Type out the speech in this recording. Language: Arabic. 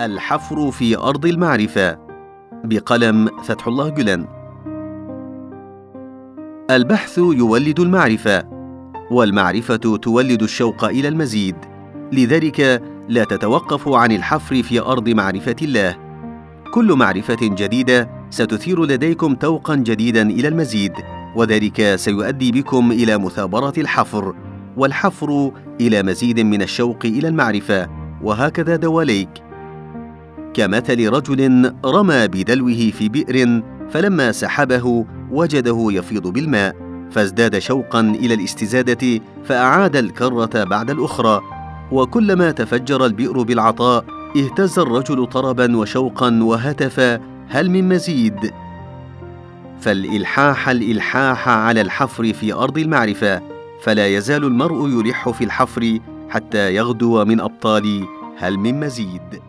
الحفر في أرض المعرفة بقلم فتح الله جلن البحث يولد المعرفة والمعرفة تولد الشوق إلى المزيد. لذلك لا تتوقف عن الحفر في أرض معرفة الله. كل معرفة جديدة ستثير لديكم توقا جديدا إلى المزيد وذلك سيؤدي بكم إلى مثابرة الحفر والحفر إلى مزيد من الشوق إلى المعرفة. وهكذا دواليك. كمثل رجل رمى بدلوه في بئر فلما سحبه وجده يفيض بالماء فازداد شوقا إلى الاستزادة فأعاد الكرة بعد الأخرى. وكلما تفجر البئر بالعطاء اهتز الرجل طربا وشوقا وهتف هل من مزيد؟ فالإلحاح الإلحاح على الحفر في أرض المعرفة فلا يزال المرء يلح في الحفر حتى يغدو من أبطال هل من مزيد؟